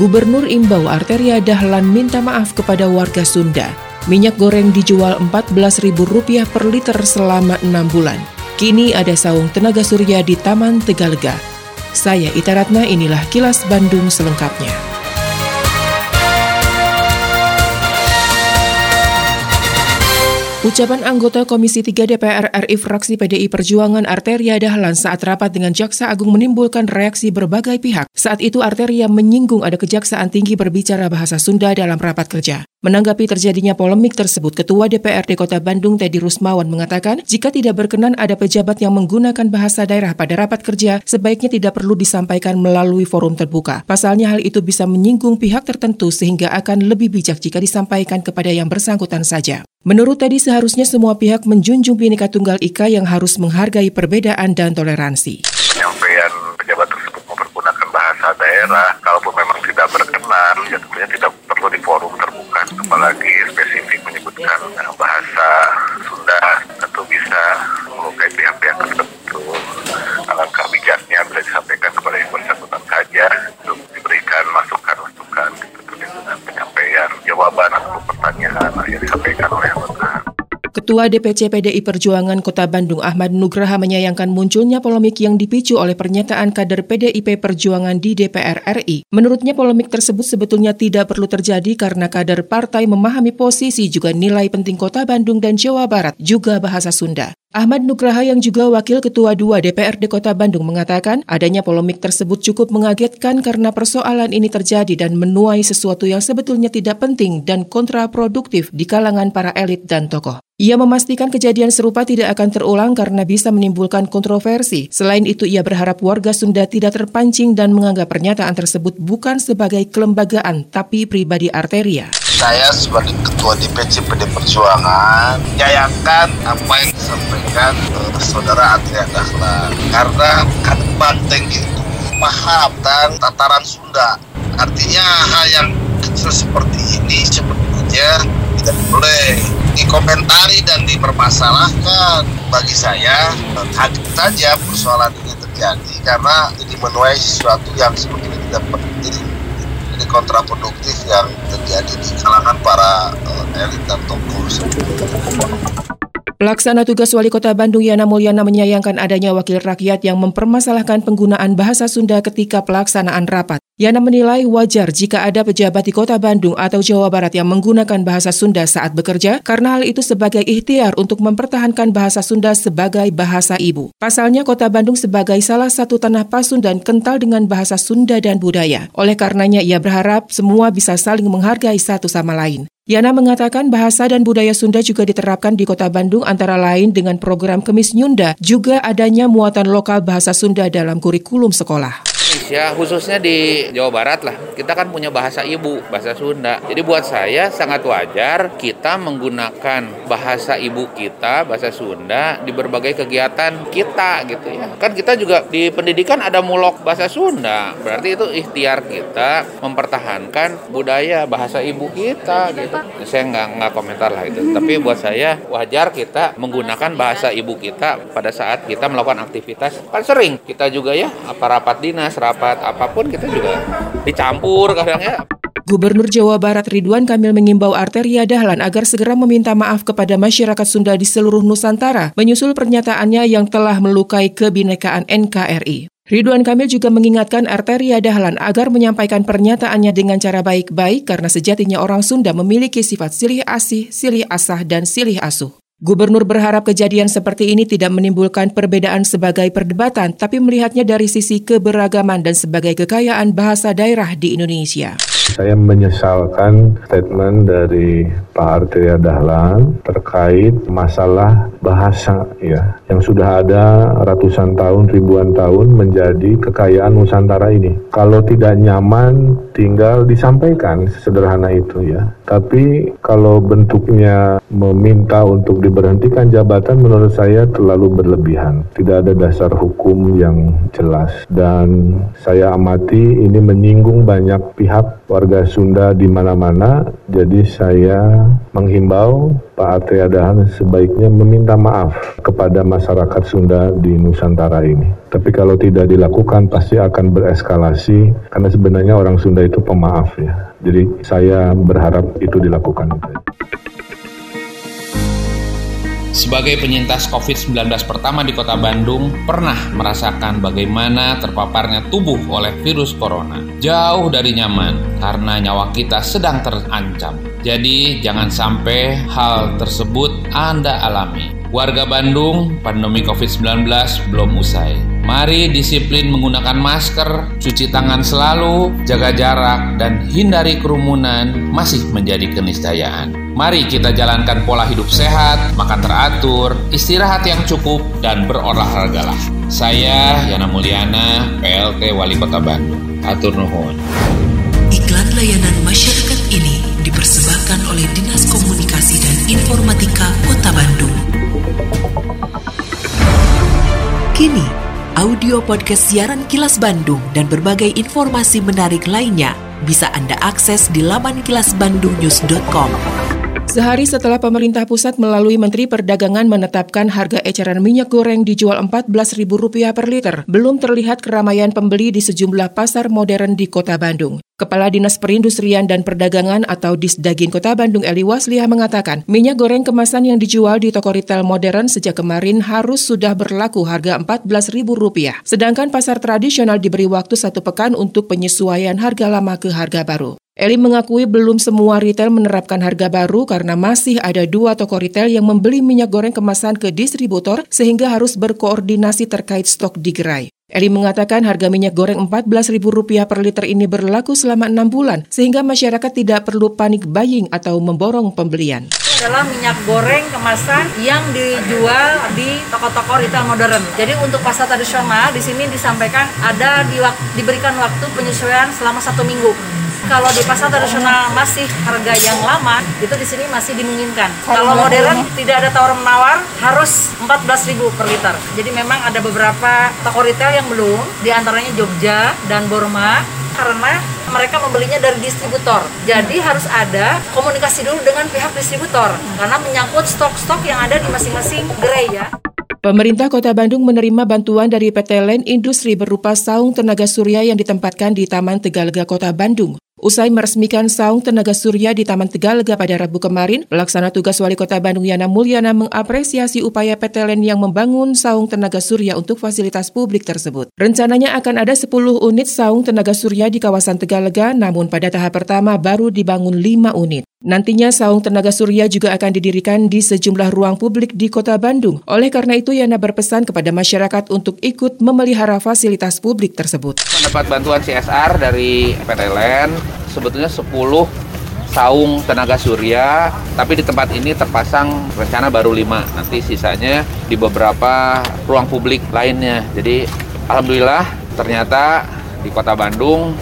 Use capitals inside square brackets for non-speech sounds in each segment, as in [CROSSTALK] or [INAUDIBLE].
Gubernur imbau Arteria Dahlan minta maaf kepada warga Sunda. Minyak goreng dijual Rp14.000 per liter selama enam bulan. Kini ada saung tenaga surya di Taman Tegalega. Saya Ita Ratna, inilah kilas Bandung selengkapnya. Ucapan anggota Komisi 3 DPR RI fraksi PDI Perjuangan Arteria Dahlan saat rapat dengan Jaksa Agung menimbulkan reaksi berbagai pihak. Saat itu Arteria menyinggung ada Kejaksaan Tinggi berbicara bahasa Sunda dalam rapat kerja. Menanggapi terjadinya polemik tersebut, Ketua DPRD Kota Bandung Teddy Rusmawan mengatakan, jika tidak berkenan ada pejabat yang menggunakan bahasa daerah pada rapat kerja, sebaiknya tidak perlu disampaikan melalui forum terbuka. Pasalnya hal itu bisa menyinggung pihak tertentu sehingga akan lebih bijak jika disampaikan kepada yang bersangkutan saja. Menurut Teddy, seharusnya semua pihak menjunjung Bhinneka Tunggal Ika yang harus menghargai perbedaan dan toleransi. Penyampaian pejabat tersebut mempergunakan bahasa daerah, kalaupun memang tidak berkenan, ya tentunya tidak perlu di forum terbuka, apalagi spesifik menyebutkan bahasa Sunda, tentu bisa melukai pihak-pihak tertentu. Alangkah bijaknya bila disampaikan kepada yang bersangkutan saja, untuk diberikan masukan-masukan gitu, dengan penyampaian jawaban atau pertanyaan yang disampaikan oleh Ketua DPC PDI Perjuangan Kota Bandung Ahmad Nugraha menyayangkan munculnya polemik yang dipicu oleh pernyataan kader PDIP Perjuangan di DPR RI. Menurutnya polemik tersebut sebetulnya tidak perlu terjadi karena kader partai memahami posisi juga nilai penting Kota Bandung dan Jawa Barat, juga bahasa Sunda. Ahmad Nugraha yang juga Wakil Ketua 2 DPRD Kota Bandung mengatakan adanya polemik tersebut cukup mengagetkan karena persoalan ini terjadi dan menuai sesuatu yang sebetulnya tidak penting dan kontraproduktif di kalangan para elit dan tokoh. Ia memastikan kejadian serupa tidak akan terulang karena bisa menimbulkan kontroversi. Selain itu, ia berharap warga Sunda tidak terpancing dan menganggap pernyataan tersebut bukan sebagai kelembagaan, tapi pribadi arteria saya sebagai ketua DPC PD Perjuangan menyayangkan apa yang disampaikan uh, saudara Adrian Dahlan. Karena kader banteng itu paham dan tataran Sunda. Artinya hal yang kecil seperti ini sebetulnya tidak boleh dikomentari dan dipermasalahkan. Bagi saya hadir saja persoalan ini terjadi karena ini menuai sesuatu yang sebetulnya tidak penting ini kontraproduktif yang terjadi di kalangan para uh, elit dan tokoh. Pelaksana tugas Wali Kota Bandung Yana Mulyana menyayangkan adanya wakil rakyat yang mempermasalahkan penggunaan bahasa Sunda ketika pelaksanaan rapat. Yana menilai wajar jika ada pejabat di Kota Bandung atau Jawa Barat yang menggunakan bahasa Sunda saat bekerja karena hal itu sebagai ikhtiar untuk mempertahankan bahasa Sunda sebagai bahasa ibu. Pasalnya Kota Bandung sebagai salah satu tanah Pasundan kental dengan bahasa Sunda dan budaya. Oleh karenanya ia berharap semua bisa saling menghargai satu sama lain. Yana mengatakan bahasa dan budaya Sunda juga diterapkan di kota Bandung antara lain dengan program Kemis Nyunda, juga adanya muatan lokal bahasa Sunda dalam kurikulum sekolah. Indonesia, khususnya di Jawa Barat lah, kita kan punya bahasa ibu, bahasa Sunda. Jadi buat saya sangat wajar kita menggunakan bahasa ibu kita, bahasa Sunda di berbagai kegiatan kita gitu ya. Kan kita juga di pendidikan ada mulok bahasa Sunda. Berarti itu ikhtiar kita mempertahankan budaya bahasa ibu kita gitu. Saya nggak nggak komentar lah itu. Tapi buat saya wajar kita menggunakan bahasa ibu kita pada saat kita melakukan aktivitas. Kan sering kita juga ya apa rapat dinas rapat apa pun kita juga dicampur kadang ya. Gubernur Jawa Barat Ridwan Kamil mengimbau Arteria Dahlan agar segera meminta maaf kepada masyarakat Sunda di seluruh Nusantara menyusul pernyataannya yang telah melukai kebinekaan NKRI. Ridwan Kamil juga mengingatkan Arteria Dahlan agar menyampaikan pernyataannya dengan cara baik-baik karena sejatinya orang Sunda memiliki sifat silih asih, silih asah, dan silih asuh. Gubernur berharap kejadian seperti ini tidak menimbulkan perbedaan sebagai perdebatan, tapi melihatnya dari sisi keberagaman dan sebagai kekayaan bahasa daerah di Indonesia. Saya menyesalkan statement dari Pak Arteria Dahlan terkait masalah bahasa ya yang sudah ada ratusan tahun, ribuan tahun menjadi kekayaan Nusantara ini. Kalau tidak nyaman tinggal disampaikan sederhana itu ya. Tapi kalau bentuknya meminta untuk diberhentikan jabatan menurut saya terlalu berlebihan. Tidak ada dasar hukum yang jelas dan saya amati ini menyinggung banyak pihak warga Sunda di mana-mana. Jadi saya menghimbau Pak Ate Adahan sebaiknya meminta maaf kepada masyarakat Sunda di Nusantara ini. Tapi kalau tidak dilakukan pasti akan bereskalasi karena sebenarnya orang Sunda itu pemaaf ya. Jadi saya berharap itu dilakukan. Sebagai penyintas COVID-19 pertama di kota Bandung, pernah merasakan bagaimana terpaparnya tubuh oleh virus corona. Jauh dari nyaman, karena nyawa kita sedang terancam. Jadi, jangan sampai hal tersebut Anda alami. Warga Bandung, pandemi COVID-19 belum usai. Mari disiplin menggunakan masker, cuci tangan selalu, jaga jarak, dan hindari kerumunan masih menjadi keniscayaan. Mari kita jalankan pola hidup sehat, makan teratur, istirahat yang cukup, dan berolahragalah. Saya Yana Mulyana, PLT Wali Kota Bandung. Atur nuhun. Iklan layanan masyarakat Informatika Kota Bandung. Kini, audio podcast siaran Kilas Bandung dan berbagai informasi menarik lainnya bisa Anda akses di laman kilasbandungnews.com. Sehari setelah pemerintah pusat melalui Menteri Perdagangan menetapkan harga eceran minyak goreng dijual Rp14.000 per liter, belum terlihat keramaian pembeli di sejumlah pasar modern di kota Bandung. Kepala Dinas Perindustrian dan Perdagangan atau Disdagin Kota Bandung Eli Wasliah mengatakan, minyak goreng kemasan yang dijual di toko retail modern sejak kemarin harus sudah berlaku harga Rp14.000. Sedangkan pasar tradisional diberi waktu satu pekan untuk penyesuaian harga lama ke harga baru. Eli mengakui belum semua retail menerapkan harga baru karena masih ada dua toko retail yang membeli minyak goreng kemasan ke distributor sehingga harus berkoordinasi terkait stok di gerai. Eli mengatakan harga minyak goreng Rp14.000 per liter ini berlaku selama enam bulan, sehingga masyarakat tidak perlu panik buying atau memborong pembelian. adalah minyak goreng kemasan yang dijual di toko-toko retail modern. Jadi untuk pasar tradisional di sini disampaikan ada di, diberikan waktu penyesuaian selama satu minggu kalau di pasar tradisional masih harga yang lama itu di sini masih dimungkinkan kalau modern tidak ada tawar menawar harus 14.000 per liter jadi memang ada beberapa toko retail yang belum di antaranya Jogja dan Borma karena mereka membelinya dari distributor. Jadi harus ada komunikasi dulu dengan pihak distributor karena menyangkut stok-stok yang ada di masing-masing gerai ya. Pemerintah Kota Bandung menerima bantuan dari PT Len Industri berupa saung tenaga surya yang ditempatkan di Taman Tegalega Kota Bandung. Usai meresmikan saung tenaga surya di Taman Tegalega pada Rabu kemarin, pelaksana tugas Wali Kota Bandung Yana Mulyana mengapresiasi upaya PT LEN yang membangun saung tenaga surya untuk fasilitas publik tersebut. Rencananya akan ada 10 unit saung tenaga surya di kawasan Tegalega, namun pada tahap pertama baru dibangun 5 unit. Nantinya saung tenaga surya juga akan didirikan di sejumlah ruang publik di Kota Bandung. Oleh karena itu, Yana berpesan kepada masyarakat untuk ikut memelihara fasilitas publik tersebut. Mendapat bantuan CSR dari PT LEN, sebetulnya 10 saung tenaga surya, tapi di tempat ini terpasang rencana baru 5. Nanti sisanya di beberapa ruang publik lainnya. Jadi alhamdulillah ternyata di Kota Bandung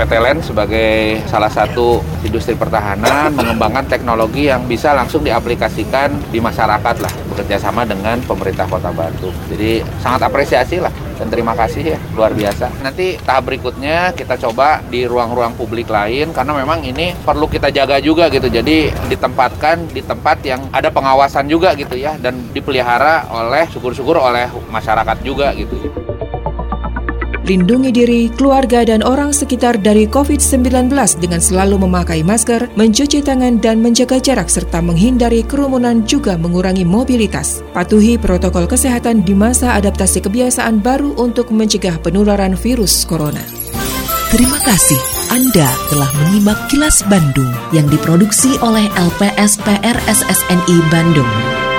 PT LEN sebagai salah satu industri pertahanan [LAUGHS] mengembangkan teknologi yang bisa langsung diaplikasikan di masyarakat lah bekerja sama dengan pemerintah Kota Bandung. Jadi sangat apresiasi lah dan terima kasih ya luar biasa. Nanti tahap berikutnya kita coba di ruang-ruang publik lain karena memang ini perlu kita jaga juga gitu. Jadi ditempatkan di tempat yang ada pengawasan juga gitu ya dan dipelihara oleh syukur-syukur oleh masyarakat juga gitu. Lindungi diri, keluarga, dan orang sekitar dari COVID-19 dengan selalu memakai masker, mencuci tangan, dan menjaga jarak serta menghindari kerumunan juga mengurangi mobilitas. Patuhi protokol kesehatan di masa adaptasi kebiasaan baru untuk mencegah penularan virus corona. Terima kasih Anda telah menyimak kilas Bandung yang diproduksi oleh LPSPR SSNI Bandung.